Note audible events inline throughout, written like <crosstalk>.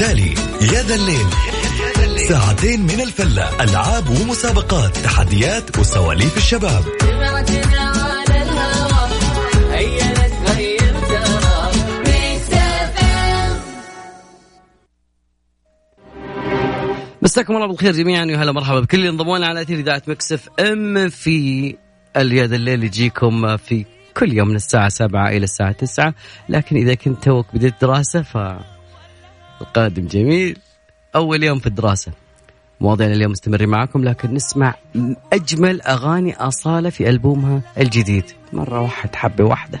التالي يا ذا الليل. ساعتين من الفلة ألعاب ومسابقات تحديات وسواليف الشباب. مساكم الله بالخير جميعا وهلا مرحبا بكل اللي انضمونا على أثير إذاعة مكسف إم في اليد الليل يجيكم في كل يوم من الساعة 7 إلى الساعة 9 لكن إذا كنت توك بديت دراسة فالقادم جميل. أول يوم في الدراسة. مواضيعنا اليوم مستمرين معكم لكن نسمع أجمل أغاني أصالة في ألبومها الجديد. مرة واحد حبة واحدة.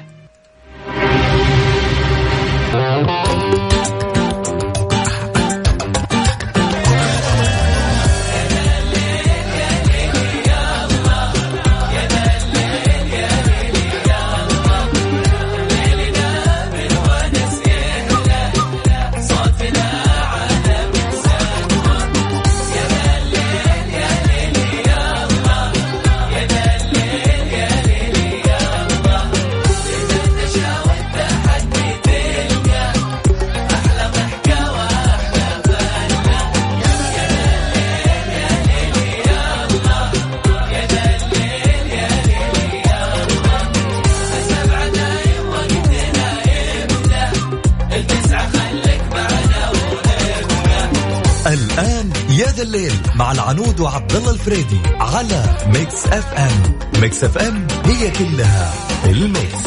مع العنود وعبد الله الفريدي على Mix FM. Mix FM it's all in the mix.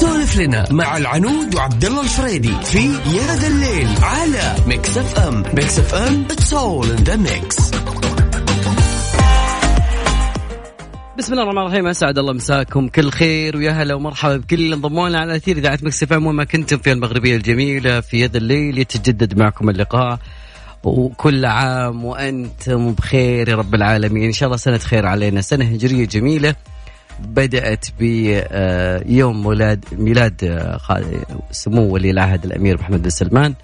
سولف لنا مع العنود وعبد الله الفريدي في يا ذا الليل على Mix FM. Mix FM it's all in the mix بسم الله الرحمن الرحيم أسعد الله مساكم. كل خير ويا هلا ومرحبا بكل اللي انضمونا على أثير إذاعة Mix FM. وما كنتم في المغربية الجميلة في يا ذا الليل يتجدد معكم اللقاء. وكل عام وأنتم بخير يا رب العالمين. إن شاء الله سنة خير علينا. سنة هجرية جميلة بدأت بيوم ميلاد ميلاد آه، سمو ولي العهد الأمير محمد بن سلمان.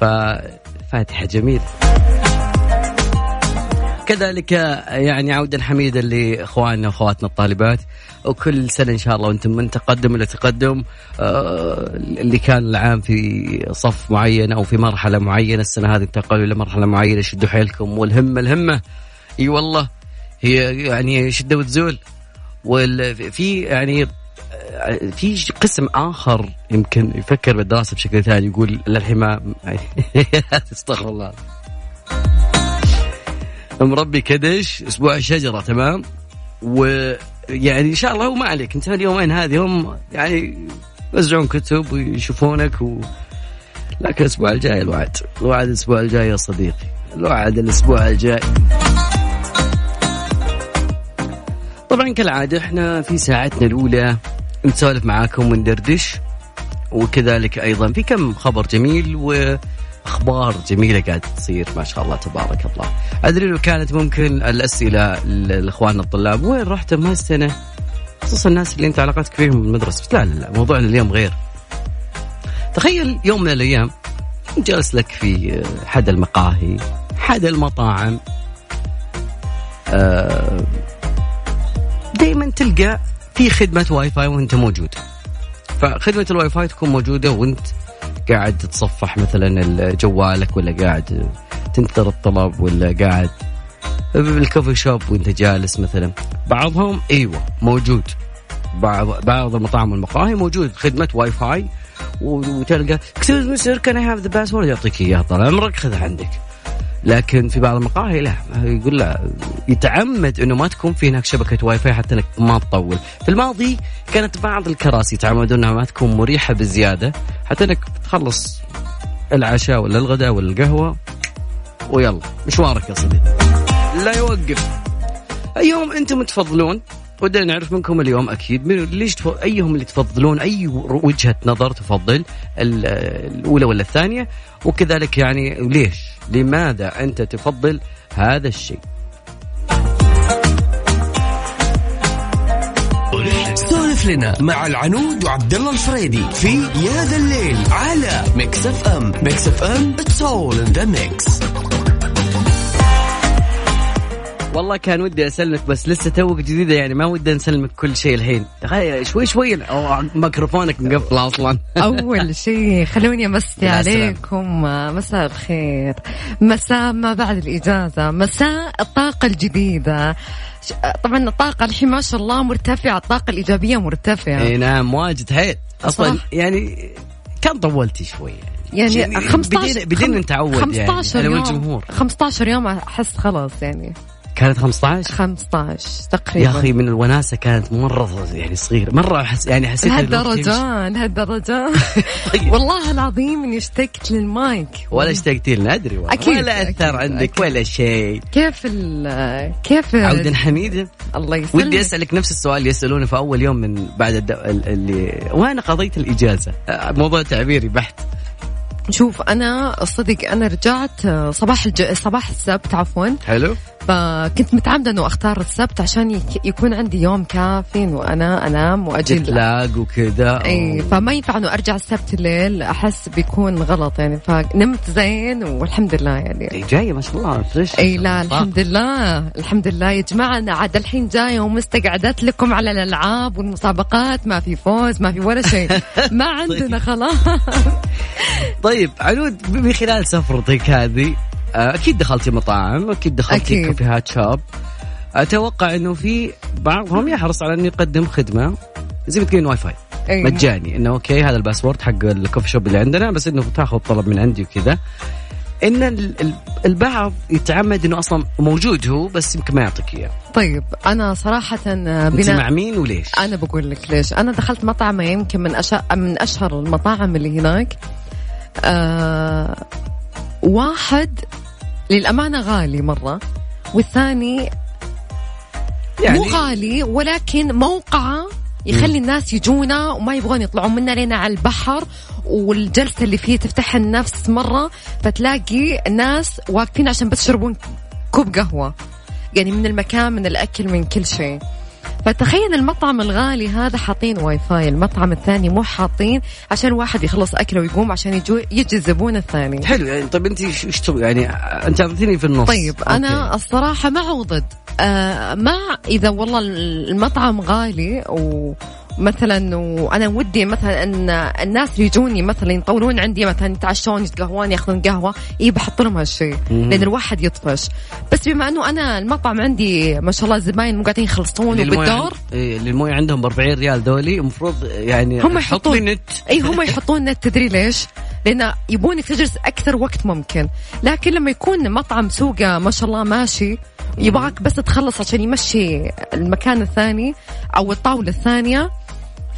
ففاتحه جميلة. كذلك يعني عودا حميدا لإخواننا وأخواتنا الطالبات وكل سنة إن شاء الله وأنتم من تقدم إلى تقدم آه، اللي كان العام في صف معين أو في مرحلة معينة السنة هذه انتقلوا إلى مرحلة معينة شدوا حيلكم والهمة الهمة. إي والله هي يعني شدة وتزول. وفي يعني آه، في قسم آخر يمكن يفكر بالدراسة بشكل ثاني يقول للحين ما <laughs> استغفر الله. مربي كدش أسبوع الشجره تمام؟ ويعني إن شاء الله هو ما عليك. أنت اليومين هذه هم يعني يوزعون كتب ويشوفونك و... لكن الأسبوع الجاي الوعد. الوعد الأسبوع الجاي يا صديقي. الوعد الأسبوع الجاي. طبعا كالعادة إحنا في ساعتنا الأولى نسولف معاكم وندردش وكذلك أيضا في كم خبر جميل و أخبار جميلة قاعدة تصير ما شاء الله تبارك الله. أدري لو كانت ممكن الأسئلة لاخواننا الطلاب وين رحتم هالسنه خصوصا الناس اللي أنت علاقتك فيهم بالمدرسة بس لا لا لا موضوعنا اليوم غير. تخيل يوم من الأيام جالس لك في حد المقاهي حد المطاعم آه، دائما تلقى في خدمة واي فاي وأنت موجود. فخدمة الواي فاي تكون موجودة وأنت قاعد تتصفح مثلا جوالك ولا قاعد تنتظر الطلب ولا قاعد بال coffee shop وانت جالس مثلا. بعضهم إيوه موجود. بعض بعض المطاعم والمقاهي موجود. خدمة واي فاي وتلقى excuse me sir can I have the password يعطيك إياه. طال عمرك خذها عندك. لكن في بعض المقاهي لا. يقول لا يتعمد إنه ما تكون في هناك شبكة واي فاي حتى إنك ما تطول. في الماضي كانت بعض الكراسي يتعمدون إنها ما تكون مريحة بزيادة. حتى إنك تخلص العشاء ولا الغداء ولا القهوة ويلا مشوارك يا صديقي. لا يوقف. أيهم أنتم تفضلون؟ ودنا نعرف منكم اليوم أكيد من ليش تف... أيهم اللي تفضلون؟ أي وجهة نظر تفضل الأولى ولا الثانية؟ وكذلك يعني ليش؟ لماذا أنت تفضل هذا الشيء؟ سولف لنا مع العنود وعبد الله الفريدي في يا ذا الليل على Mix FM، Mix FM it's all in the mix. والله كان ودي أسلمك بس لسه توك جديدة يعني ما ودي نسلمك كل شيء الحين. شوي شوي أو ميكروفونك مقفل أصلا. أول <laughs> شيء خلوني أمسي. عليكم. مساء الخير. مساء ما بعد الإجازة. مساء الطاقة الجديدة. طبعا الطاقة الحين ما شاء الله مرتفعة الطاقة الإيجابية مرتفعة. إي نعم واجد حيل أصلا. يعني كان طولتي شوي؟ يعني يعني 15 بدينا, بدينا نتعود 15 يعني أنا يوم. والجمهور 15 يوم أحس خلاص يعني. كانت 15 15 تقريبا. يا أخي من الوناسة كانت مرة يعني صغيرة. مرة أحس يعني حسيت. لهالدرجة <laughs> لهالدرجة. طيب. والله العظيم إني اشتقت للمايك. ولا اشتقتي لنا أدري والله. أكيد، ولا أثر أكيد، عندك أكيد. ولا شيء. كيف ال كيف عودا حميدا الله يسلمك. ودي أسألك نفس السؤال اللي يسألونه في أول يوم من بعد الد... ال- اللي وأنا قضيت الإجازة. موضوع تعبيري بحت. شوف أنا الصدق أنا رجعت آه، صباح الج... صباح السبت عفوا. حلو. فكنت متعمدة إنه أختار السبت عشان يك... يكون عندي يوم كافي انه أنا أنام واجي جت لاق وكذا. إي فما ينفع إنه أرجع السبت الليل أحس بيكون غلط يعني. فنمت زين والحمد لله يعني. جاية ما شاء الله فريش إي لا الحمد لله الحمد لله. يا جماعة أنا عاد الحين جاية ومستقعدت لكم على الألعاب والمسابقات ما في فوز ما في ولا شيء. <laughs> ما عندنا خلاص. طيب عنود ب- خلال سفرتك هذه آه، أكيد دخلتي مطاعم أكيد دخلتي. كافيهات شاب أتوقع إنه في بعضهم يحرص على إنه يقدم خدمة زي ما تقولين واي فاي أي. مجاني. إنه okay هذا ال password حق ال coffee shop اللي عندنا بس إنه تاخذ طلب من عندي وكذا. إن ال- ال- البعض يتعمد إنه أصلا موجود هو بس يمكن ما يعطيك إياه. طيب أنا صراحة أنت بناء مع مين وليش؟ أنا بقول لك ليش. أنا دخلت مطعم يمكن من أش... من أشهر المطاعم اللي هناك. آه... واحد للأمانة غالي مرة والثاني يعني مو غالي ولكن موقعه يخلي الناس يجونا وما يبغون يطلعون منه لأنه على البحر والجلسة اللي فيه تفتح النفس مرة فتلاقي ناس واقفين عشان بس يشربون كوب قهوة. يعني من المكان من الأكل من كل شيء. فتخيل المطعم الغالي هذا حاطين واي فاي المطعم الثاني مو حاطين عشان واحد يخلص أكله ويقوم عشان يجو يجي الزبون الثاني. حلو يعني طيب أنت إيش تبغى يعني أنت اعطيتيني في النص. طيب أنا أوكي. الصراحة مع وضد آه مع إذا والله المطعم غالي ومثلا وأنا ودي مثلا إن الناس اللي يجوني مثلا يطولون عندي مثلا يتعشون يتقهوون يأخذون قهوة اي بحط لهم هالشيء. لأن الواحد يطفش بس بما إنه أنا المطعم عندي ما شاء الله الزباين مو قاعدين يخلصون وبالدور إيه، اللي الموية عندهم ب 40 ريال دولي المفروض يعني هم حط يحطون- نت اي هم يحطون نت تدري ليش؟ لأن يبونك تجلس أكثر وقت ممكن، لكن لما يكون مطعم سوقه ما شاء الله ماشي يبغاك بس تخلص عشان يمشي المكان الثاني أو الطاولة الثانية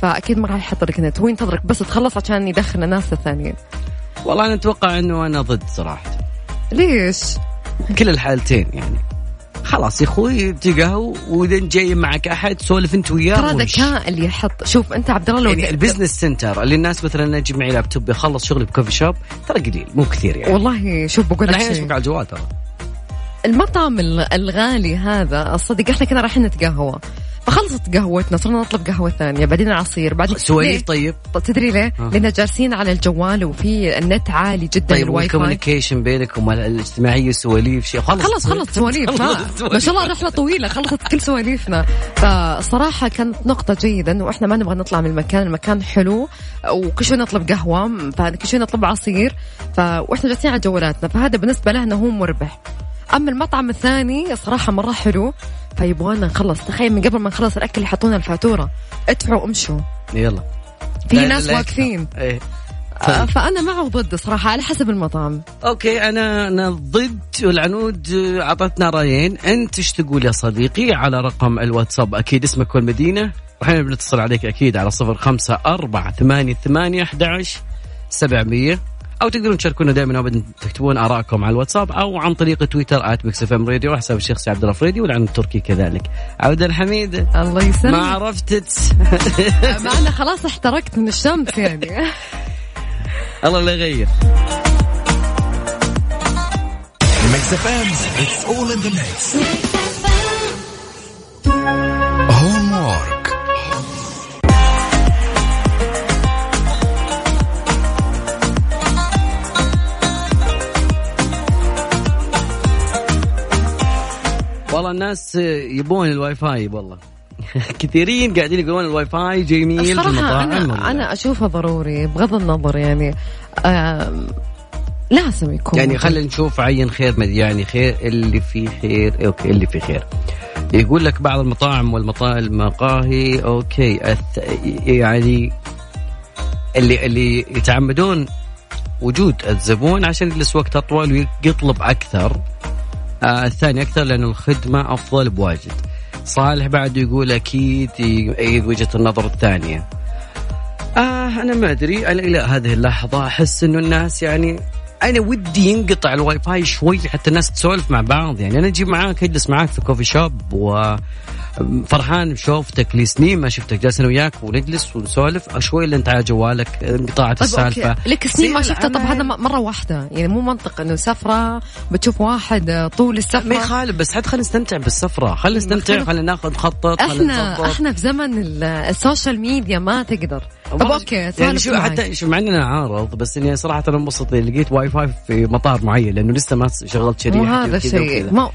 فأكيد ما راح يحط لك نت هو ينتظرك بس تخلص عشان يدخل الناس الثانيين. والله أنا أتوقع إنه أنا ضد صراحة ليش؟ كل الحالتين يعني خلاص يا أخوي تقهوى وإذا جاي معك أحد سولف أنت وياه ترى. ذكاء اللي يحط. شوف أنت عبد الله يعني ال business center اللي الناس مثلا أجي معي لابتوب يخلص شغلي ب coffee shop ترى قليل مو كثير يعني. والله شوف بقول لك. اشبك على الجوال ترى. المطعم ال- الغالي هذا الصدق إحنا كنا رايحين نتقهوى. فخلصت قهوتنا صرنا نطلب قهوة ثانية بعدين العصير بعدين سواليف؟ طيب تدري ليه؟ آه. لأن جالسين على الجوال وفي النت عالي جدا طيب الواي فاي وال communication بينكم الاجتماعية سواليف شيء خلص خلص خلص سواليف. ما شاء الله رحلة طويلة خلصت كل سواليفنا فصراحة كانت نقطة جيدة إنه إحنا ما نبغى نطلع من المكان، المكان حلو وكل شوي نطلب قهوة فكل شوي نطلب عصير ف... وإحنا جالسين على جوالاتنا فهذا بالنسبة لنا هو مربح. أما المطعم الثاني صراحة مرة حلو. فيبغانا نخلص. تخيل من قبل ما نخلص الأكل يحطونا الفاتورة. ادفعوا وامشوا. يلا. في ناس واقفين. إيه. آه، فأنا مع وضد صراحة على حسب المطعم. okay أنا أنا ضد والعنود آه، أعطتنا رأيين. أنت إيش تقول يا صديقي؟ على رقم الواتساب أكيد اسمك والمدينة. وحين بنتصل عليك أكيد على صفر خمسة أربعة ثمانية ثمانية أحد سبعمية. أو تقدرون تشاركونا دائما أبدا تكتبون آراءكم على الواتساب أو عن طريق تويتر Mix FM Radio. وحساب الشخصي عبد الله فريدي والعنود التركي كذلك. عودة الحميدة الله ما يسلمك. عرفتت ما أنا خلاص احترقت من الشمس يعني. <laughs> الله لا يغير. Mix FM, it's all in the mix. والله الناس يبون الواي فاي والله. <laughs> كثيرين قاعدين يقولون الواي فاي جميل المطاعم أنا, أنا أشوفه ضروري بغض النظر يعني لازم يكون يعني. خلينا نشوف عين خير يعني خير اللي فيه خير okay اللي فيه خير. يقول لك بعض المطاعم والمطاعم المقاهي okay أث... يعني اللي اللي يتعمدون وجود الزبون عشان يجلس وقت اطول ويطلب أكثر. الثاني أكثر لأنه الخدمة أفضل بواجد. صالح بعد يقول أكيد يؤيد وجهة النظر الثانية. آه أنا ما أدري. أنا إلى هذه اللحظة أحس إنه الناس يعني أنا ودي ينقطع الواي فاي شوي حتى الناس تسولف مع بعض. يعني أنا أجي معاك أجلس معاك في coffee shop وفرحان بشوفتك لي سنين ما شفتك جالس أنا وياك ونجلس ونسولف. شوي اللي أنت على جوالك انقطعت طيب okay لك سنين ما شفته طب. هذا مرة واحدة. يعني مو منطق إنه سفرة بتشوف واحد طول ما السفرة. يخالف بس حتى خلينا نستمتع بالسفرة. خلينا نستمتع خلينا ناخذ نخطط إحنا إحنا في زمن ال- السوشيال ميديا ما تقدر. طب أوكي يعني شو. حتى شو مع اننا عارض بس إني صراحة أنا انبسط لقيت واي فاي في مطار معين لأنه لسه ما شغلت شريحه هذا الشيء ما.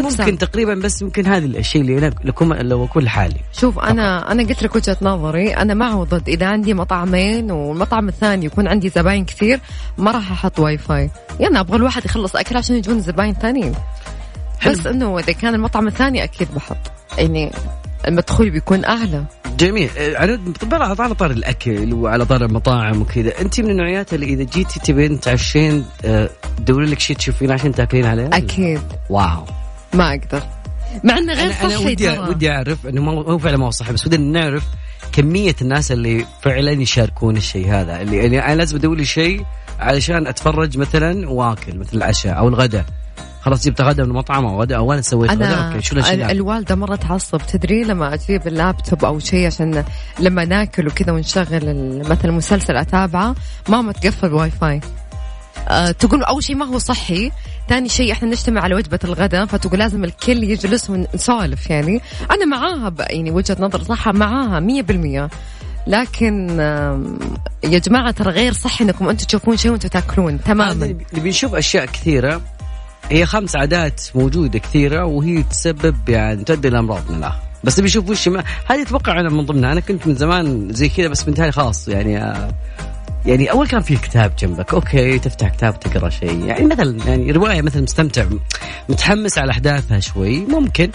ممكن تقريبا بس ممكن هذا الشيء اللي أنا لكم لو اكون لحالي شوف أنا أنا قلت لك وجهة نظري. أنا مع وضد إذا عندي مطعمين والمطعم الثاني يكون عندي زباين كثير ما راح أحط واي فاي يعني أبغى الواحد يخلص أكل عشان يجون زباين ثانيين. بس إنه إذا كان المطعم الثاني أكيد بحط. يعني المدخول بيكون أعلى. جميل. طب على على طاري الأكل وعلى طاري المطاعم وكذا أنت من النوعيات اللي إذا جيتي تبين تعشين آه، دوري لك شيء تشوفين عشان تاكلين عليه أكيد. wow. ما أقدر. مع إنه غير أنا صحي ودي ترى. ودي أعرف إنه ما هو فعلا ما هو صحي بس ودنا نعرف كمية الناس اللي فعلا يشاركون الشيء هذا. اللي, اللي أنا لازم أدور لي شيء علشان أتفرج مثلا واكل مثل العشاء أو الغداء. خلاص جبت غداء من المطعم أو غداء أو أنا سويت غداء أنا okay شو الأشياء؟ الوالدة مره تعصب تدري لما أجيب اللابتوب أو شيء عشان لما ناكل وكذا ونشغل مثلا مسلسل أتابعه ماما تقفل واي فاي. أه تقول أول شيء ما هو صحي ثاني شيء إحنا نجتمع على وجبة الغداء فتقول لازم الكل يجلس ونسولف يعني. أنا معاها يعني وجهة نظر صح معاها مية بالمية. لكن آم، يا جماعة ترى غير صحي إنكم أنتم تشوفون شيء وأنتم تاكلون. تماما. نبي نشوف أشياء كثيرة. هي خمس عادات موجودة كثيرة وهي تسبب يعني تؤدي لامراض من الأخر. بس نبي نشوف وش ما هذه أتوقع أنا من ضمنها. أنا كنت من زمان زي كذا بس بنتهي خلاص يعني آه، يعني أول كان في كتاب جنبك. أوكي تفتح كتاب تقرأ شيء. يعني مثلا يعني رواية مثلا مستمتع متحمس على أحداثها شوي. ممكن.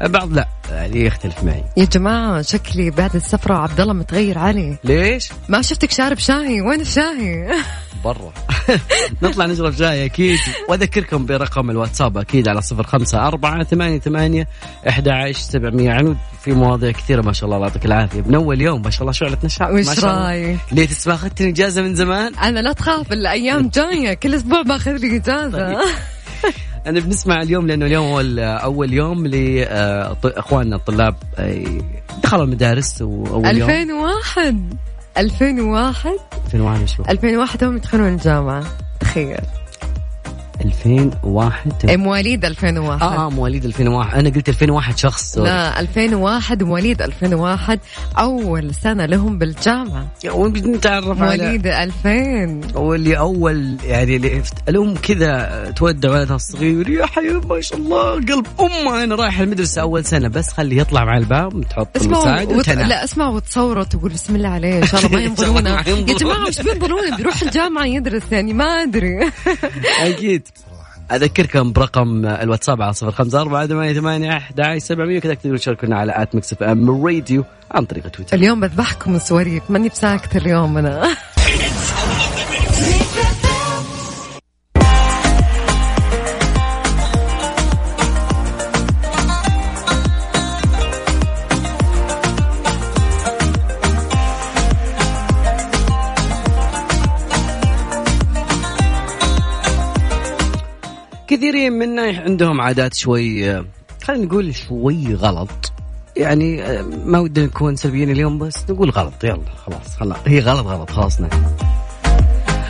بعض لا يعني يختلف معي. يا جماعة شكلي بعد السفرة عبد الله متغير علي. ليش؟ ما شفتك شارب شاي. وين الشاي؟ <laughs> برا. <laughs> نطلع نشرب شاي أكيد. وأذكركم برقم الواتساب أكيد على صفر خمسة أربعة ثمانية عنود في مواضيع كثيرة ما شاء الله الله يعطيك العافية. من أول يوم ما شاء الله شعلة نشاط. ما وش شاء الله. رايك؟ ليه تسمع أخذتني إجازة من زمان؟ أنا لا تخاف الأيام <laughs> جاية. كل أسبوع باخذ لي إجازة. <laughs> أنا بنسمع اليوم لأنه اليوم هو أول يوم لأخواننا الطلاب آه، دخلوا المدارس وأول يوم. 2001 2001 2001 شو 2001 هم يدخلون الجامعة. تخيل. 2001 إيه، مواليد 2001 آه آه مواليد 2001 أنا قلت 2001 شخص لا 2001 مواليد 2001 أول سنة لهم بالجامعة. ونتعرف على؟ مواليد 2000 واللي أول يعني اللي الأم كذا تودع ولدها الصغير يا حبيبي ما شاء الله قلب أمه. أنا رايح المدرسة أول سنة بس خليه يطلع مع الباب تحط المساعد وت... لا اسمعوا وتصوروا تقول بسم الله عليه إن شاء الله ما <laughs> ينظرونا. يا جماعة وش بينظرونا بيروح الجامعة يدرس يعني ما أدري. أكيد. أذكركم برقم الواتساب على صفر خمسة أربعة ثمانية ثمانية أحد عشر سبعمية كذا تقدروا تشاركونا على at Mix FM Radio عن طريق تويتر. اليوم بذبحكم سواليف ماني بساكت اليوم أنا. كثيرين منا عندهم عادات شوي خلينا نقول شوي غلط. يعني ما ودنا نكون سلبيين اليوم بس نقول غلط يلا خلاص خلاص. هي غلط غلط خلاص نعم.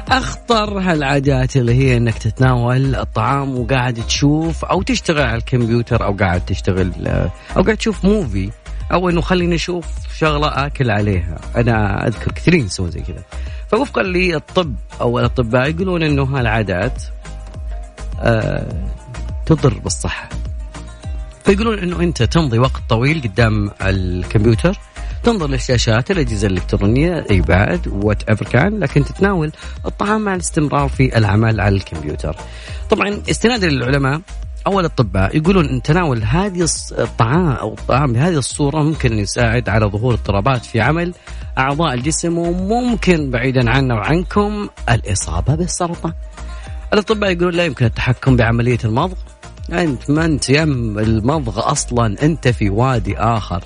أخطر هالعادات اللي هي إنك تتناول الطعام وقاعد تشوف أو تشتغل على الكمبيوتر أو قاعد تشتغل أو قاعد تشوف موفي أو إنه خليني أشوف شغلة آكل عليها. أنا أذكر كثيرين يسوون زي كذا. فوفقا للطب أو الأطباء يقولون إنه هالعادات تضر بالصحة فيقولون إنه أنت تمضي وقت طويل قدام الكمبيوتر تنظر للشاشات الأجهزة الإلكترونية اي بعد whatever كان لكن تتناول الطعام مع الاستمرار في العمل على الكمبيوتر. طبعا استنادا للعلماء أو الأطباء يقولون إن تناول هذه الطعام أو الطعام بهذه الصورة ممكن يساعد على ظهور اضطرابات في عمل أعضاء الجسم وممكن بعيدا عنا وعنكم الإصابة بالسرطان. الأطباء يقولون لا يمكن التحكم بعملية المضغ. أنت ما أنت يم المضغ أصلا أنت في وادي آخر.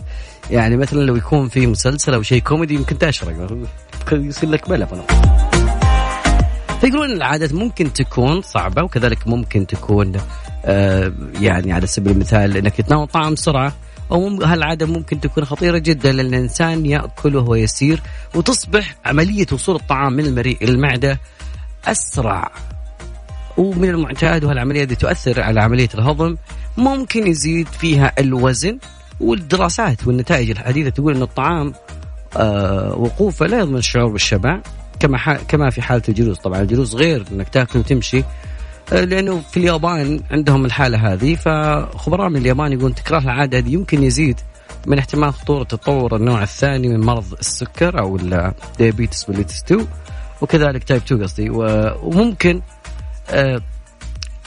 يعني مثلا لو يكون في مسلسل أو شيء كوميدي يمكن تشرق. يصير لك بلا فيقولون العادات ممكن تكون صعبة وكذلك ممكن تكون آه يعني على سبيل المثال إنك تتناول طعام بسرعة. أو هالعادة ممكن تكون خطيرة جدا لأن الإنسان ياكل وهو يسير وتصبح عملية وصول الطعام من المريء إلى المعدة أسرع. ومن المعتاد وهالعملية دي تؤثر على عملية الهضم ممكن يزيد فيها الوزن والدراسات والنتائج الحديثة تقول إن الطعام آه وقوفه لا يضمن الشعور بالشبع كما كما في حالة الجلوس. طبعا الجلوس غير إنك تاكل وتمشي آه لأنه في اليابان عندهم الحالة هذه فخبراء من اليابان يقولون تكرار العاده هذه يمكن يزيد من احتمال خطورة تطور النوع الثاني من مرض السكر أو ال diabetes والليتس 2 وكذلك type 2 قصدي وممكن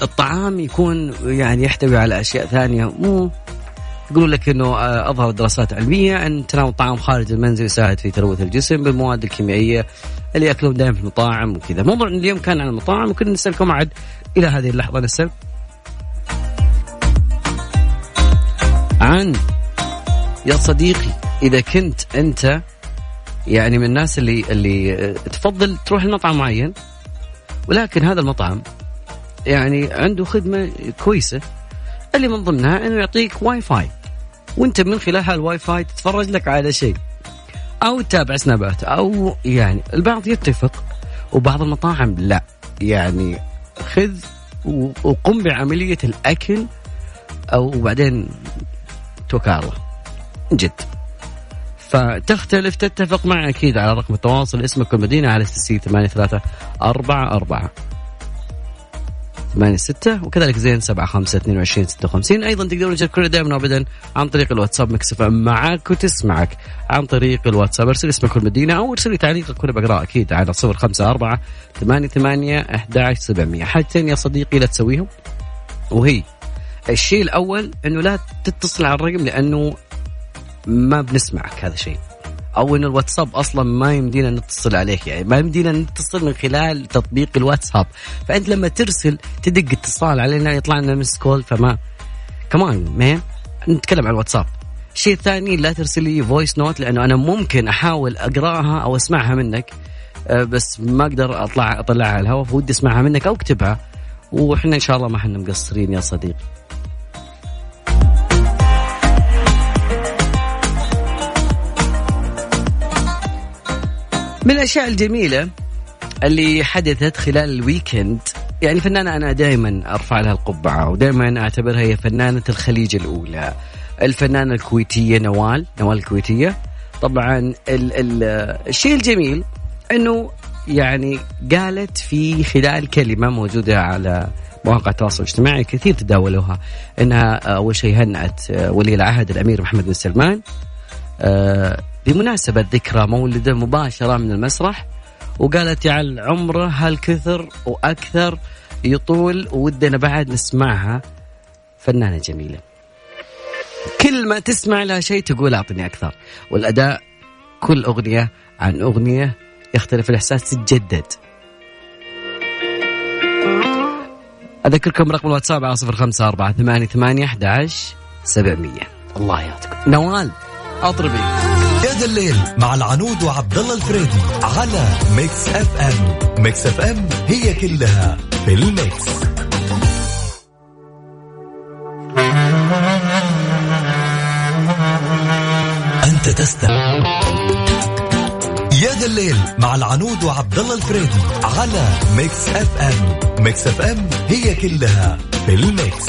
الطعام يكون يعني يحتوي على أشياء ثانية. مو يقولون لك إنه آه، أظهر دراسات علمية أن تناول طعام خارج المنزل يساعد في تلوث الجسم بالمواد الكيميائية اللي يأكلون دائما في المطاعم وكذا، موضوع اليوم كان عن المطاعم وكنا نسألكم عاد إلى هذه اللحظة. نسأل. عن يا صديقي إذا كنت أنت يعني من الناس اللي اللي آه، تفضل تروح لمطعم معين ولكن هذا المطعم يعني عنده خدمة كويسة اللي من ضمنها إنه يعطيك واي فاي وأنت من خلال هالواي فاي تتفرج لك على شيء. أو تتابع سنابات أو يعني البعض يتفق وبعض المطاعم لا. يعني خذ وقم بعملية الأكل أو بعدين توكل الله. جد. فتختلف تتفق معي أكيد على رقم التواصل. اسمك والمدينة على سي ثمانية ثلاثة أربعة أربعة ثمانية ستة وكذلك زين سبعة خمسة اثنين وعشرين ستة وخمسين. أيضا تقدرون تشاركونا دائما وأبدا عن طريق الواتساب مكسف معك وتسمعك. عن طريق الواتساب ارسل اسمك والمدينة أو ارسل لي تعليقك وأنا بقرأ أكيد على صفر خمسة أربعة ثمانية ثمانية أحد سبعمية. حاجتين يا صديقي لا تسويهم. وهي الشيء الأول أنه لا تتصل على الرقم لأنه ما بنسمعك هذا شيء أو إنه الواتساب أصلا ما يمدينا نتصل عليك يعني ما يمدينا نتصل من خلال تطبيق الواتساب. فأنت لما ترسل تدق اتصال علينا يطلع لنا missed call فما. كمان مان نتكلم عن الواتساب. الشيء الثاني لا ترسل لي voice note لأنه أنا ممكن أحاول أقرأها أو أسمعها منك. آه، بس ما أقدر أطلع أطلعها على الهواء فودي أسمعها منك أو أكتبها. وإحنا إن شاء الله ما إحنا مقصرين يا صديقي. من الأشياء الجميلة اللي حدثت خلال ال weekend. يعني فنانة أنا دائما أرفع لها القبعة ودائما أعتبرها هي فنانة الخليج الأولى. الفنانة الكويتية نوال نوال الكويتية. طبعا ال ال الشيء الجميل أنه يعني قالت في خلال كلمة موجودة على مواقع التواصل الاجتماعي كثير تداولوها إنها أول شيء هنأت ولي العهد الأمير محمد بن سلمان آه، بمناسبة ذكرى مولده مباشرة من المسرح وقالت يا عمره هالكثر وأكثر يطول ودنا بعد نسمعها فنانة جميلة. كل ما تسمع لها شيء تقول أعطني أكثر والأداء كل أغنية عن أغنية يختلف الإحساس تتجدد أذكركم رقم الواتساب على صفر خمسة أربعة ثمانية ثمانية أحد سبعمية. الله يعطيكم. نوال أطربي. يا ذا الليل مع العنود وعبد الله الفريدي على ميكس اف ام ميكس اف ام هي كلها في الميكس. أنت تستمع. يا ذا الليل مع العنود وعبد الله الفريدي على ميكس اف ام ميكس اف ام هي كلها في الميكس.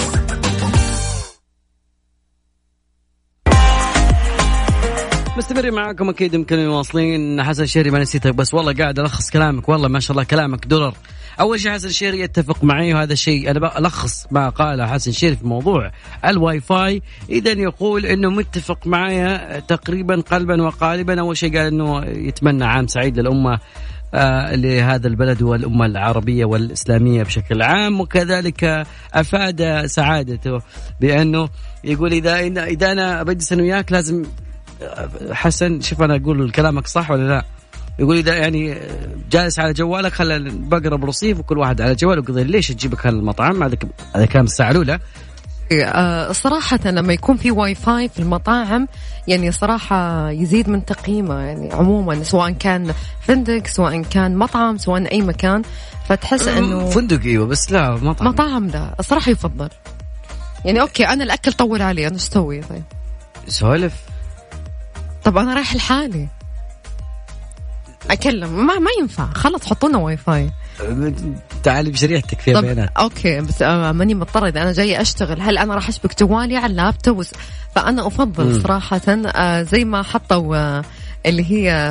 مستمرين معاكم أكيد يمكن واصلين. حسن الشهري ما نسيتك بس والله قاعد ألخص كلامك. والله ما شاء الله كلامك درر أول شيء حسن الشيري يتفق معي وهذا شيء أنا بلخص ما قاله حسن الشيري في موضوع الواي فاي اذا يقول إنه متفق معي تقريبا قلبا وقالبا. أول شيء قال إنه يتمنى عام سعيد للأمة آه، لهذا البلد والأمة العربية والإسلامية بشكل عام. وكذلك أفاد سعادته بأنه يقول إذا إذا أنا بجلس أنا وياك لازم حسن شوف أنا أقول كلامك صح ولا لا؟ يقول إذا يعني جالس على جوالك خلى بقرب رصيف وكل واحد على جواله وقضي ليش تجيبك هالمطعم؟ هذا هذا كان الساعة الأولى. آه، صراحة لما يكون في واي فاي في المطاعم يعني صراحة يزيد من تقييمه يعني عموما سواء كان فندق سواء كان مطعم سواء أي مكان فتحس إنه فندق إيوه بس لا مطعم. مطاعم لا الصراحة يفضل. يعني okay أنا الأكل طول علي أنا إيش أسوي؟ طيب؟ سولف طب أنا رايح لحالي. أكلم. ما ما ينفع. خلص حطوا لنا واي فاي تعالي بشريحتك فيها بيانات okay بس آه ماني مضطر إذا أنا جاي أشتغل هل أنا راح أشبك جوالي على اللابتوب فأنا أفضل مم. صراحة آه زي ما حطوا آه اللي هي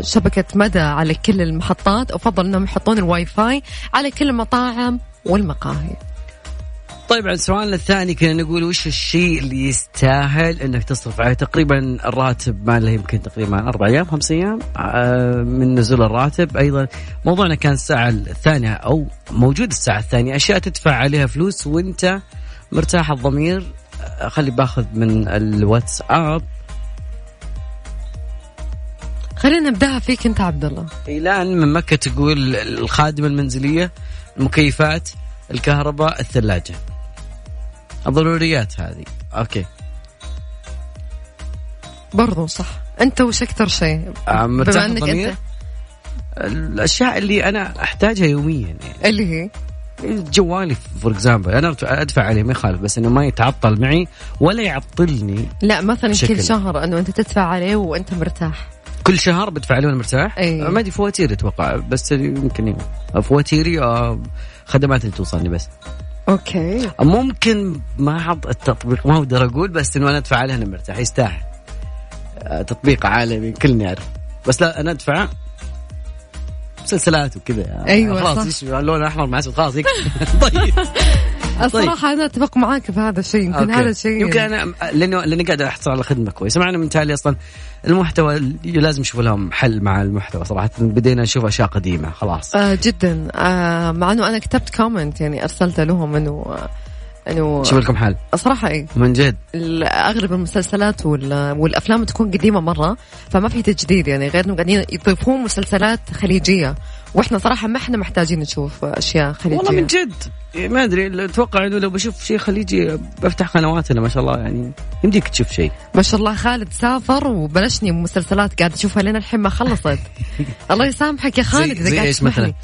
شبكة مدى على كل المحطات أفضل أنهم يحطون الواي فاي على كل المطاعم والمقاهي. طيب عن سؤالنا الثاني كنا نقول وش الشيء اللي يستاهل إنك تصرف عليه؟ تقريبا الراتب ما له يمكن تقريبا أربع أيام خمس أيام آه، من نزول الراتب. أيضا موضوعنا كان الساعة الثانية أو موجود الساعة الثانية. أشياء تدفع عليها فلوس وأنت مرتاح الضمير. آه، خلي باخذ من الواتساب. خلينا نبدأها فيك أنت عبد الله الان من مكة تقول الخادمة المنزلية المكيفات الكهرباء الثلاجة. الضروريات هذه. أوكي. برضو صح. أنت وش أكثر شيء؟ آه، بما إنك أنت. الأشياء اللي أنا أحتاجها يوميا يعني. اللي هي؟ جوالي for example أنا أدفع عليه ما يخالف بس إنه ما يتعطل معي ولا يعطلني لا مثلا كل شهر إنه أنت تدفع عليه وأنت مرتاح. كل شهر بدفع عليه وأنا مرتاح؟ أي. ما أدري فواتير أتوقع بس يمكن فواتيري آه، خدمات اللي توصلني بس. okay. ممكن ما حط التطبيق ما أقدر أقول بس إنه أنا أدفع عليه أنا مرتاح يستاهل. آه، تطبيق عالمي كلنا يعرف بس لا أنا أدفع مسلسلات وكذا. أيوه خلاص. اللون الأحمر مع اسود خلاص <laughs> طيب. الصراحة طيب. أنا أتفق معاك في هذا الشيء يمكن هذا الشيء يمكن أنا لأنه لأني قاعد أحصل على خدمة كويسة. مع أنه من تالي أصلا. المحتوى لازم نشوف لهم حل مع المحتوى صراحة. بدينا نشوف أشياء قديمة خلاص. آه جدا. آه مع أنه أنا كتبت كومنت يعني أرسلت لهم أنه إنه شوف لكم حل. صراحة اي من جد. أغلب المسلسلات والأفلام تكون قديمة مرة فما في تجديد يعني غير إنه قاعدين يضيفون مسلسلات خليجية. وإحنا صراحة ما إحنا محتاجين نشوف أشياء خليجية. والله من جد. ما أدري أتوقع إنه لو بشوف شيء خليجي بفتح قنواتنا ما شاء الله يعني يمديك تشوف شيء. ما شاء الله خالد سافر وبلشني مسلسلات قاعد أشوفها لين الحين ما خلصت. <laughs> الله يسامحك يا خالد إذا قاعد إيش مثلا؟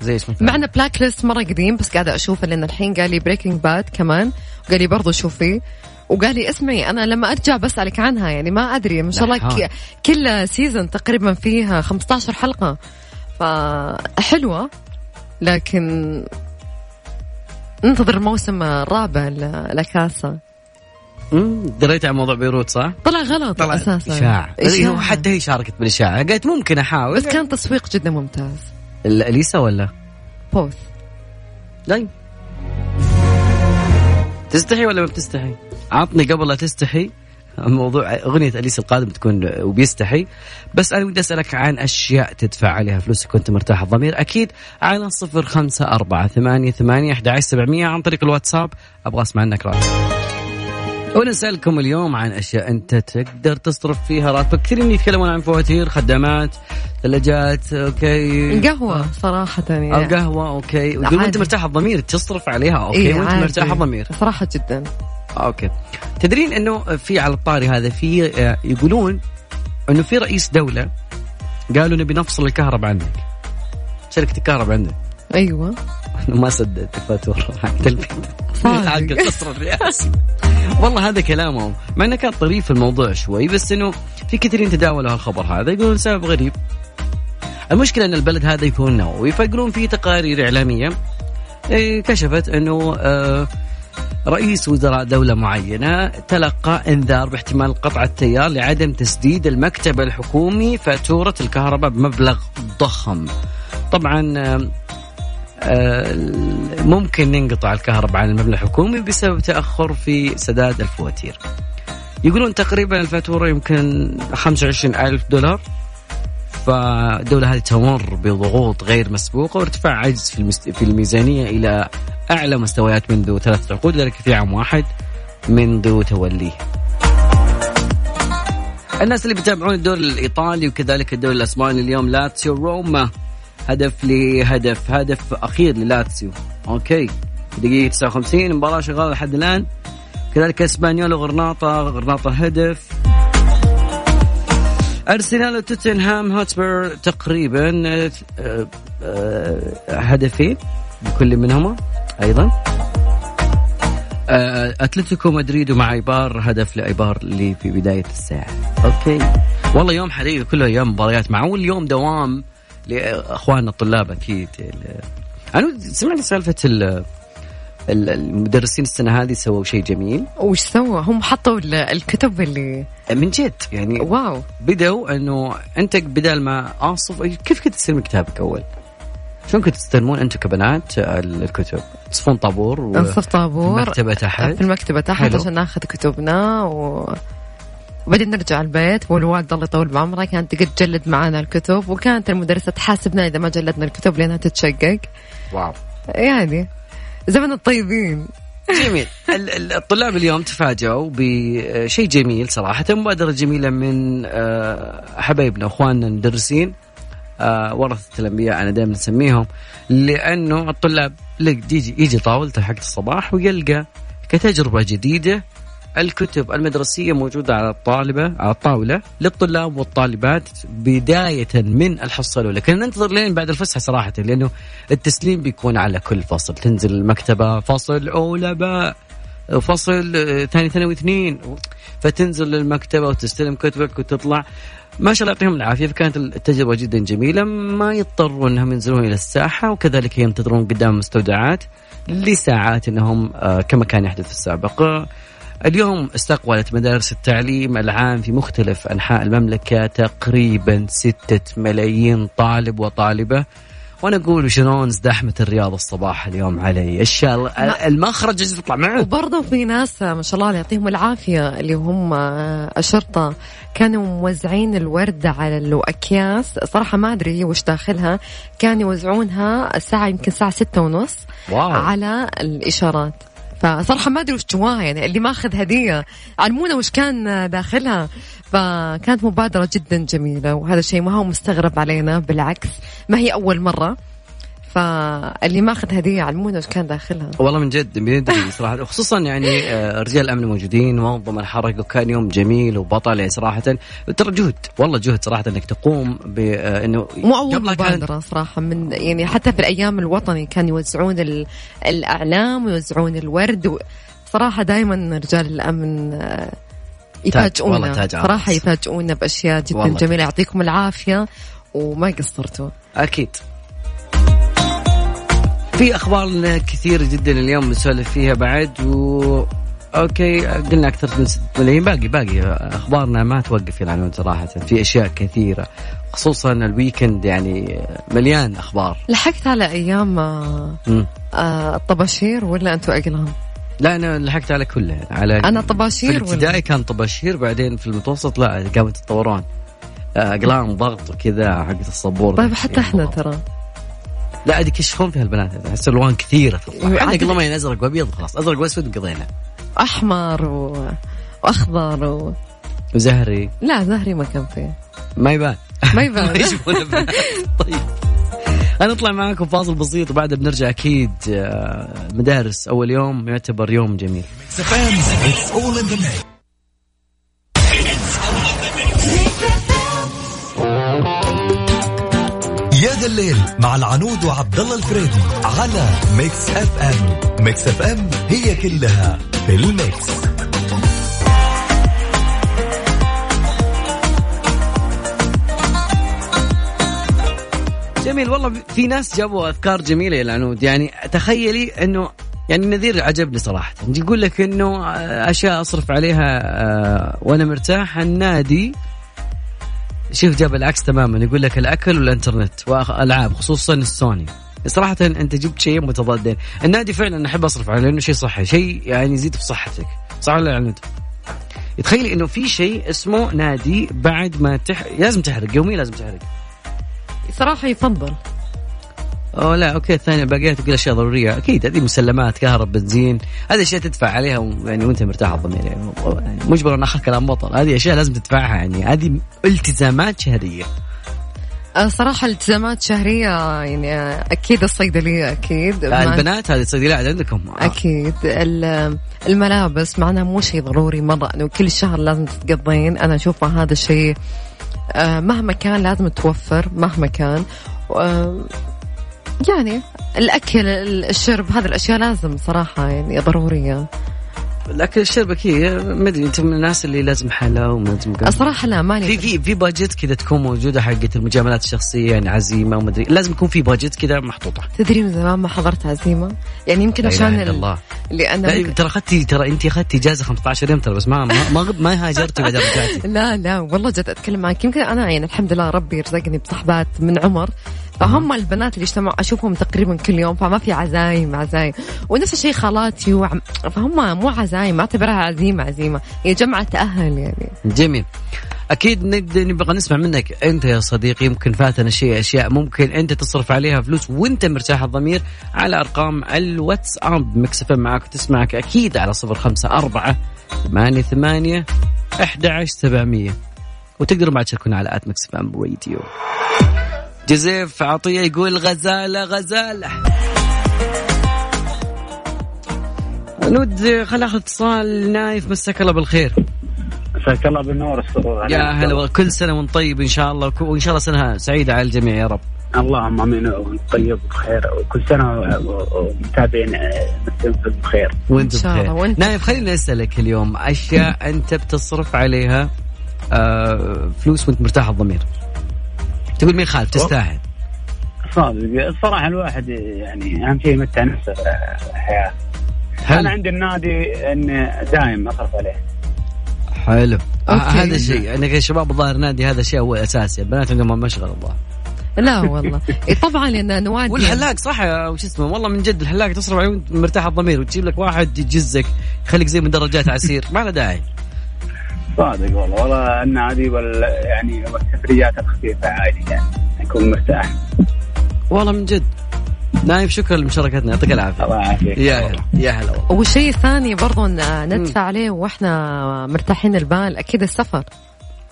زي إيش مثلا؟ معنا Blacklist مرة قديم بس قاعدة أشوفه لين الحين. قال لي Breaking Bad كمان وقال لي برضه شوفي. وقال لي اسمعي أنا لما أرجع بسألك عنها يعني ما أدري ما شاء الله كل season تقريبا فيها 15 حلقة. فحلوة لكن ننتظر الموسم الرابع لكاسا. دريت عن موضوع بيروت صح؟ طلع غلط طلع أساسا. إشاعة. إشاعة. حتى هي شاركت بالاشاعة قالت ممكن أحاول. بس كان تسويق جدا ممتاز. أليسا ولا؟ بوث لا تستحي ولا ما بتستحي؟ عطني قبل لا تستحي. موضوع أغنية أليس القادم تكون وبيستحي. بس أنا ودي أسألك عن أشياء تدفع عليها فلوس كنت مرتاح الضمير. أكيد على صفر خمسة أربعة ثمانية ثمانية أحد سبعمية عن طريق الواتساب. أبغى أسمع منك رأيك. ونسألكم اليوم عن أشياء أنت تقدر تصرف فيها راتبك كثيرين يتكلمون عن فواتير خدمات ثلاجات okay. قهوة صراحة يعني. القهوة okay. وأنت مرتاح الضمير تصرف عليها okay. إيه وأنت مرتاح الضمير. صراحة جدا. okay. تدرين إنه في على الطاري هذا في آه، يقولون إنه في رئيس دولة قالوا نبي نفصل الكهرباء عنك شركة الكهرباء عندك. أيوه. ما صدقت الفاتوره حقت البيت حق قصر الرئاسي والله هذا كلامهم. مع إنه كان طريف الموضوع شوي بس إنه في كثيرين تداولوا هالخبر هذا يقولون سبب غريب. المشكلة إن البلد هذا يكون نووي فيقولون في تقارير إعلامية إيه، كشفت إنه آه رئيس وزراء دولة معينة تلقى إنذار باحتمال قطع التيار لعدم تسديد المكتب الحكومي فاتورة الكهرباء بمبلغ ضخم طبعا آه، ممكن ينقطع الكهرباء عن المبنى الحكومي بسبب تأخر في سداد الفواتير يقولون تقريبا الفاتورة يمكن 25 ألف دولار فالدولة هذه تمر بضغوط غير مسبوقة وارتفاع عجز في. في الميزانية إلى أعلى مستويات منذ ثلاثة عقود ذلك في عام واحد منذ توليه. الناس اللي بيتابعون الدوري الإيطالي وكذلك الدوري الأسباني اليوم لاتسيو روما. هدف لهدف هدف أخير للاتسيو. okay. دقيقة 59 مباراة شغالة لحد الآن. كذلك إسبانيول وغرناطة غرناطة هدف. أرسنال وتوتنهام هوتسبير تقريبا آه، آه، هدفين بكل منهما. أيضا. آه، أتلتيكو مدريد ومع إيبار هدف لإيبار اللي في بداية الساعة. okay. والله يوم حقيقي كله أيام مباريات مع أول يوم دوام لاخواننا الطلاب أكيد. أنا سمعت سالفة المدرسين السنة هذه سووا شيء جميل. وش سووا؟ هم حطوا الكتب اللي من جد يعني واو. بدوا إنه أنت بدال ما آصف كيف كنت تستلم كتابك أول؟ شلون كنت تستلمون أنتم كبنات الكتب؟ تصفون طابور و... نصف طابور في المكتبة تحت؟ في المكتبة تحت عشان ناخذ كتبنا و... وبعدين نرجع البيت والوالده الله يطول بعمرها كانت تجلد معنا الكتب وكانت المدرسة تحاسبنا إذا ما جلدنا الكتب لأنها تتشقق. واو. يعني زمن الطيبين. جميل. <laughs> الطلاب اليوم تفاجئوا بشيء جميل صراحة مبادرة جميلة من آه، حبايبنا إخواننا المدرسين. ورثة الأنبياء أنا دائما نسميهم لأنه الطلاب يجي يجي طاولته حق الصباح ويلقى كتجربة جديدة. الكتب المدرسية موجودة على الطالبة على الطاولة للطلاب والطالبات بداية من الحصة الأولى. كنا ننتظر لين بعد الفسحة صراحة لأنه التسليم بيكون على كل فصل. تنزل المكتبة فصل أولى باء فصل ثاني ثانوي اثنين. فتنزل للمكتبة وتستلم كتبك وتطلع. ما شاء الله يعطيهم العافية. فكانت التجربة جدا جميلة ما يضطروا أنهم ينزلون إلى الساحة وكذلك ينتظرون قدام المستودعات لساعات أنهم آه، كما كان يحدث في السابق. اليوم استقبلت مدارس التعليم العام في مختلف أنحاء المملكة تقريبا ستة ملايين طالب وطالبة. وأنا أقول شلون ازدحمت الرياض الصباح اليوم علي. الشال المخرج تطلع معه؟ وبرضه في ناس ما شاء الله يعطيهم العافية اللي هم الشرطه كانوا موزعين الورد على الأكياس. صراحة ما أدري هي وش داخلها. كانوا يوزعونها الساعة يمكن الساعة ستة ونص واو. على الإشارات. فصراحة ما أدري وش جواها يعني اللي ماخذ هدية علمونا وش كان داخلها. فكانت مبادرة جدا جميلة وهذا الشيء ما هو مستغرب علينا بالعكس ما هي أول مرة؟ فاللي ماخذ هديه علمونا إيش كان داخلها؟ والله من جد بندري صراحة. خصوصا يعني آه، رجال الأمن موجودين منظم الحركة وكان يوم جميل وبطل يعني صراحة. ترى جهد والله جهد صراحة إنك تقوم بانه آه، مو أول مبادرة صراحة من يعني حتى في الأيام الوطني كانوا يوزعون الأعلام ويوزعون الورد صراحة دائما رجال الأمن آه، يفاجئونا. صراحة يفاجئونا بأشياء جدا جميلة. يعطيكم العافية وما قصرتوا. أكيد. في أخبار كثيرة جدا اليوم نسولف فيها بعد و okay قلنا أكثر من 6 ملايين باقي باقي. أخبارنا ما توقف العنود صراحة. في أشياء كثيرة. خصوصا ال weekend يعني مليان أخبار. لحقت على أيام آه الطباشير ولا أنتم اقلام؟ لا أنا لحقت على كله. على أنا طباشير في الابتدائي كان طباشير بعدين في المتوسط لا قاموا يتطورون أقلام ضغط وكذا حقت السبورة. طيب حتى إحنا ترى. لا هذه يكشفون فيها البنات أحس ألوان كثيرة تطلع عندك قلمين ازرق وابيض خلاص. أزرق وأسود وقضينا. أحمر و... وأخضر و... وزهري. لا زهري ما كان فيه. ما يبان. ما يبان. <laughs> <laughs> طيب. نطلع معاكم فاصل بسيط وبعدها بنرجع أكيد آه، مدارس. أول يوم يعتبر يوم جميل. يا ذا الليل مع العنود وعبد الله الفريدي على Mix FM. Mix FM هي كلها في ال mix. جميل والله في ناس جابوا أفكار جميلة يا العنود. يعني تخيلي انه يعني النذير عجبني صراحة. يقول لك إنه أشياء أصرف عليها آه، وأنا مرتاح. النادي شوف جاب العكس تماما. يقول لك الأكل والإنترنت وألعاب خصوصا السوني. صراحة أنت جبت شيء متضادين. النادي فعلا أحب أصرف عليه لأنه شيء صحي شيء يعني يزيد في صحتك. صح ولا لا تخيلي إنه في شيء اسمه نادي بعد ما تح... لازم تحرق يوميا لازم تحرق. صراحة يفضل. أوه لا أوكي الثانية باقيات تقول أشياء ضرورية. أكيد هذه مسلمات كهرب بنزين هذه أشياء تدفع عليها يعني وأنت مرتاح الضمير يعني مجبر أن اخذ كلام بطل. هذه أشياء لازم تدفعها يعني هذه التزامات شهرية. أه، صراحة التزامات شهرية يعني أكيد الصيدلية أكيد. البنات هذه الصيدلية عندكم. أكيد. الملابس معناها مو شيء ضروري مرة أنه كل شهر لازم تتقضين. أنا أشوفها هذا الشيء أه، مهما كان لازم توفر مهما كان. يعني الأكل الشرب هذه الأشياء لازم صراحة يعني ضرورية. الاكل الشرب أكيد ما أدري أنت من الناس اللي لازم حلا ولازم الصراحة لا ماني في في في باجت كذا تكون موجودة حقت المجاملات الشخصية يعني عزيمة وما أدري. لازم يكون في باجت كذا محطوطة. تدري من زمان ما حضرت عزيمة؟ يعني يمكن عشان الله. لأن ممكن... ترى اخذتي ترى أنت أخذتي اجازه 15 يوم ترى بس ما ما ما, ما هاجرتي بعد رجعتي <laughs> لا لا والله جد أتكلم معك. يمكن أنا يعني الحمد لله ربي رزقني بصحبات من عمر. فهم البنات اللي اجتمعوا أشوفهم تقريبا كل يوم فما في عزايم عزايم. ونفس الشيء خالاتي وعم فهم مو عزايم أعتبرها عزيمة عزيمة. هي جمعة تاهل يعني. جميل. أكيد نبغى نسمع منك أنت يا صديقي يمكن فاتنا شيء أشياء ممكن أنت تصرف عليها فلوس وأنت مرتاح الضمير على أرقام الواتساب. Mix FM معك وتسمعك أكيد على صفر خمسة أربعة ثمانية ثمانية أحد عشر سبعمية. وتقدروا بعد تشاركونا على at Mix FM radio جوزيف عطية يقول غزالة غزالة. عنود خلينا ناخذ اتصال نايف مساك الله بالخير. مساك الله بالنور السرور يا هلا كل سنة وأنت طيب إن شاء الله وإن شاء الله سنة سعيدة على الجميع يا رب. اللهم آمين وأنت طيب بخير وكل سنة ومتابعين بخير وأنت بخير. نايف خليني أسألك اليوم أشياء أنت بتصرف عليها آه، فلوس وأنت مرتاح الضمير؟ تقول مين خالف تستاهل. صادق الصراحة الواحد يعني أهم شيء يمتع نفسه الحياة أنا عندي النادي اني دائم أصرف عليه. حلو. آه هذا شيء انك يا شباب الظاهر نادي هذا شيء هو أساسي. البنات عندهم مشغل الظاهر. لا والله. طبعا لأن نوادي والحلاق صح وش اسمه؟ والله من جد الحلاق تصرف عليه مرتاح الضمير وتجيب لك واحد يجزك يخليك زي مدرجات عسير. ما له داعي. صادق والله. والله النادي وال يعني والسفريات الخفيفة عادي يعني أكون مرتاح. والله من جد. نايف شكرا لمشاركتنا. يعطيك العافية. الله يعافيك. يا هلا. يا هلا والشيء الثاني برضو ندفع عليه وإحنا مرتاحين البال أكيد السفر.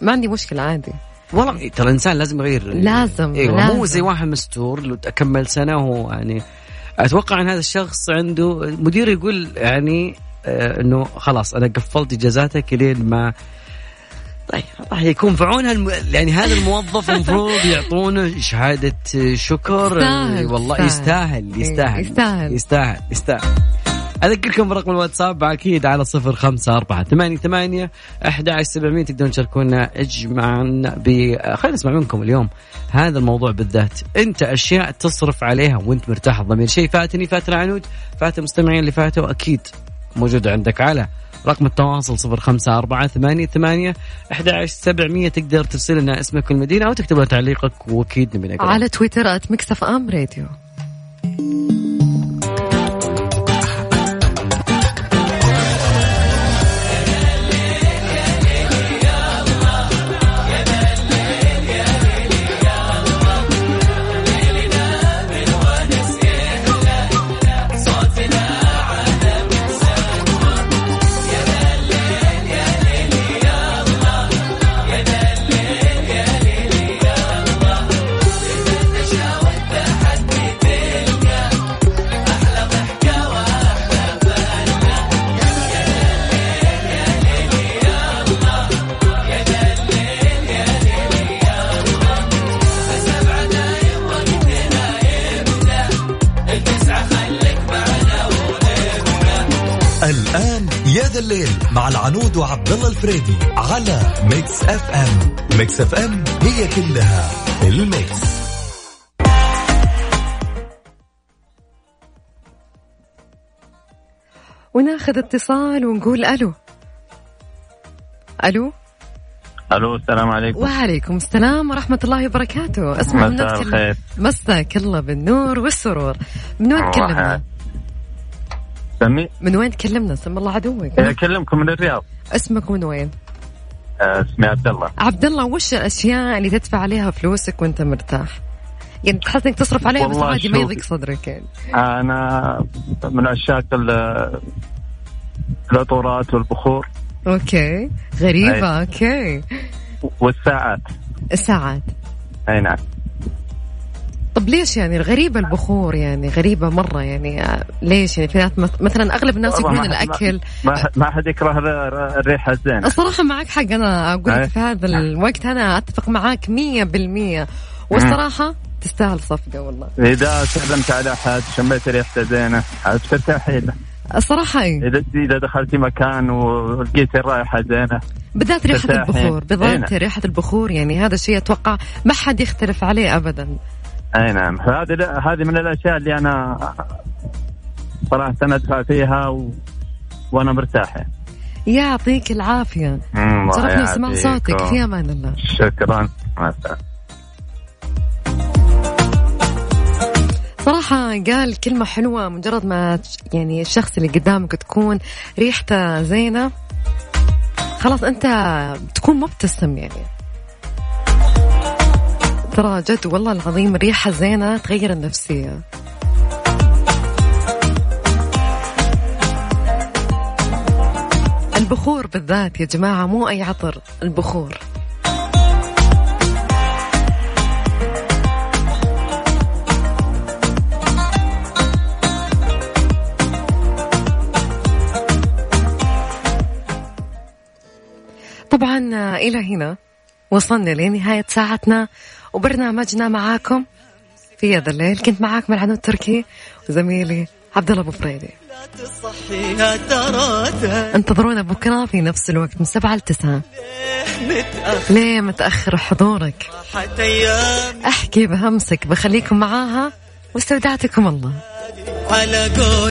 ما عندي مشكلة عادي. والله ترى الإنسان لازم يغير. لازم إيوه لازم. مو زي واحد مستور لو تكمل سنة وهو يعني أتوقع إن هذا الشخص عنده مدير يقول يعني إنه خلاص أنا قفلت إجازاتك لين ما طيب راح يكون الم... يعني هذا الموظف المفروض يعطونه شهادة شكر. يستاهل والله يستاهل. يستاهل يستاهل. يستاهل, يستاهل. أذكركم برقم الواتساب أكيد على صفر خمسة أربعة ثمانية ثمانية أحد سبعمية تقدرون تشاركونا اجمعا ب خلينا نسمع منكم اليوم هذا الموضوع بالذات. أنت أشياء تصرف عليها وأنت مرتاح الضمير. شيء فاتني فاتنا عنود فات المستمعين اللي فاتوا أكيد موجود عندك على رقم التواصل صفر خمسة أربعة ثمانية ثمانية أحد عشر سبعمية تقدر ترسل لنا اسمك والمدينة أو تكتب تعليقك وأكيد نبي على تويتر مكسف أم راديو. Mix FM هي كلها ال mix. وناخذ اتصال ونقول ألو. ألو؟ ألو السلام عليكم. وعليكم السلام ورحمة الله وبركاته. اسمع من مساء الخير. مساك الله بالنور والسرور. من وين تكلمنا؟ سمي؟ من وين تكلمنا؟ سم الله عدوك. أكلمكم من الرياض. اسمك من وين؟ اسمي عبد الله عبد الله وش الأشياء اللي تدفع عليها فلوسك وأنت مرتاح؟ يعني تحس إنك تصرف عليها بس عادي ما. يضيق صدرك يعني. أنا من عشاق ال- العطورات والبخور. okay. غريبة okay. والساعات. الساعات. أي نعم. طب ليش يعني غريبة البخور يعني؟ غريبة مرة يعني. آه، ليش يعني في ناس مث- مثلا أغلب الناس يقولون ما- الأكل ما حد يكره الر- الريحة الزينة. الصراحة معك حق. أنا أقول لك أي. في هذا الوقت أنا أتفق معاك مية بالمية. والصراحة تستاهل صفقة والله. إذا سلمت على أحد شميت ريحته زينة عاد ترتاحي له. الصراحة أي إذا إذا دخلتي مكان ولقيتي الرائحة زينة بالذات ريحة. البخور. إي بالذات نعم. ريحة البخور يعني. هذا الشيء أتوقع ما حد يختلف عليه أبدا. أي نعم. هذه هذه من الأشياء اللي أنا صراحة أدفع فيها و... وأنا مرتاح. يعطيك العافية. الله شرفنا سماع. صوتك. في أمان الله. شكرا. مع السلامة. صراحة قال كلمة حلوة مجرد ما يعني الشخص اللي قدامك تكون ريحته زينة خلاص أنت تكون مبتسم يعني. ترى جد والله العظيم الريحة زينة تغير النفسية. البخور بالذات يا جماعة مو أي عطر البخور. طبعا إلى هنا وصلنا لنهاية ساعتنا. وبرنامجنا معاكم في هذا الليل. كنت معاكم العنود التركي وزميلي عبد الله أبو فريدي. انتظرونا بكرة في نفس الوقت من سبعة لتسعة. ليه متأخر حضورك؟ أحكي بهمسك بخليكم معاها واستودعتكم الله. على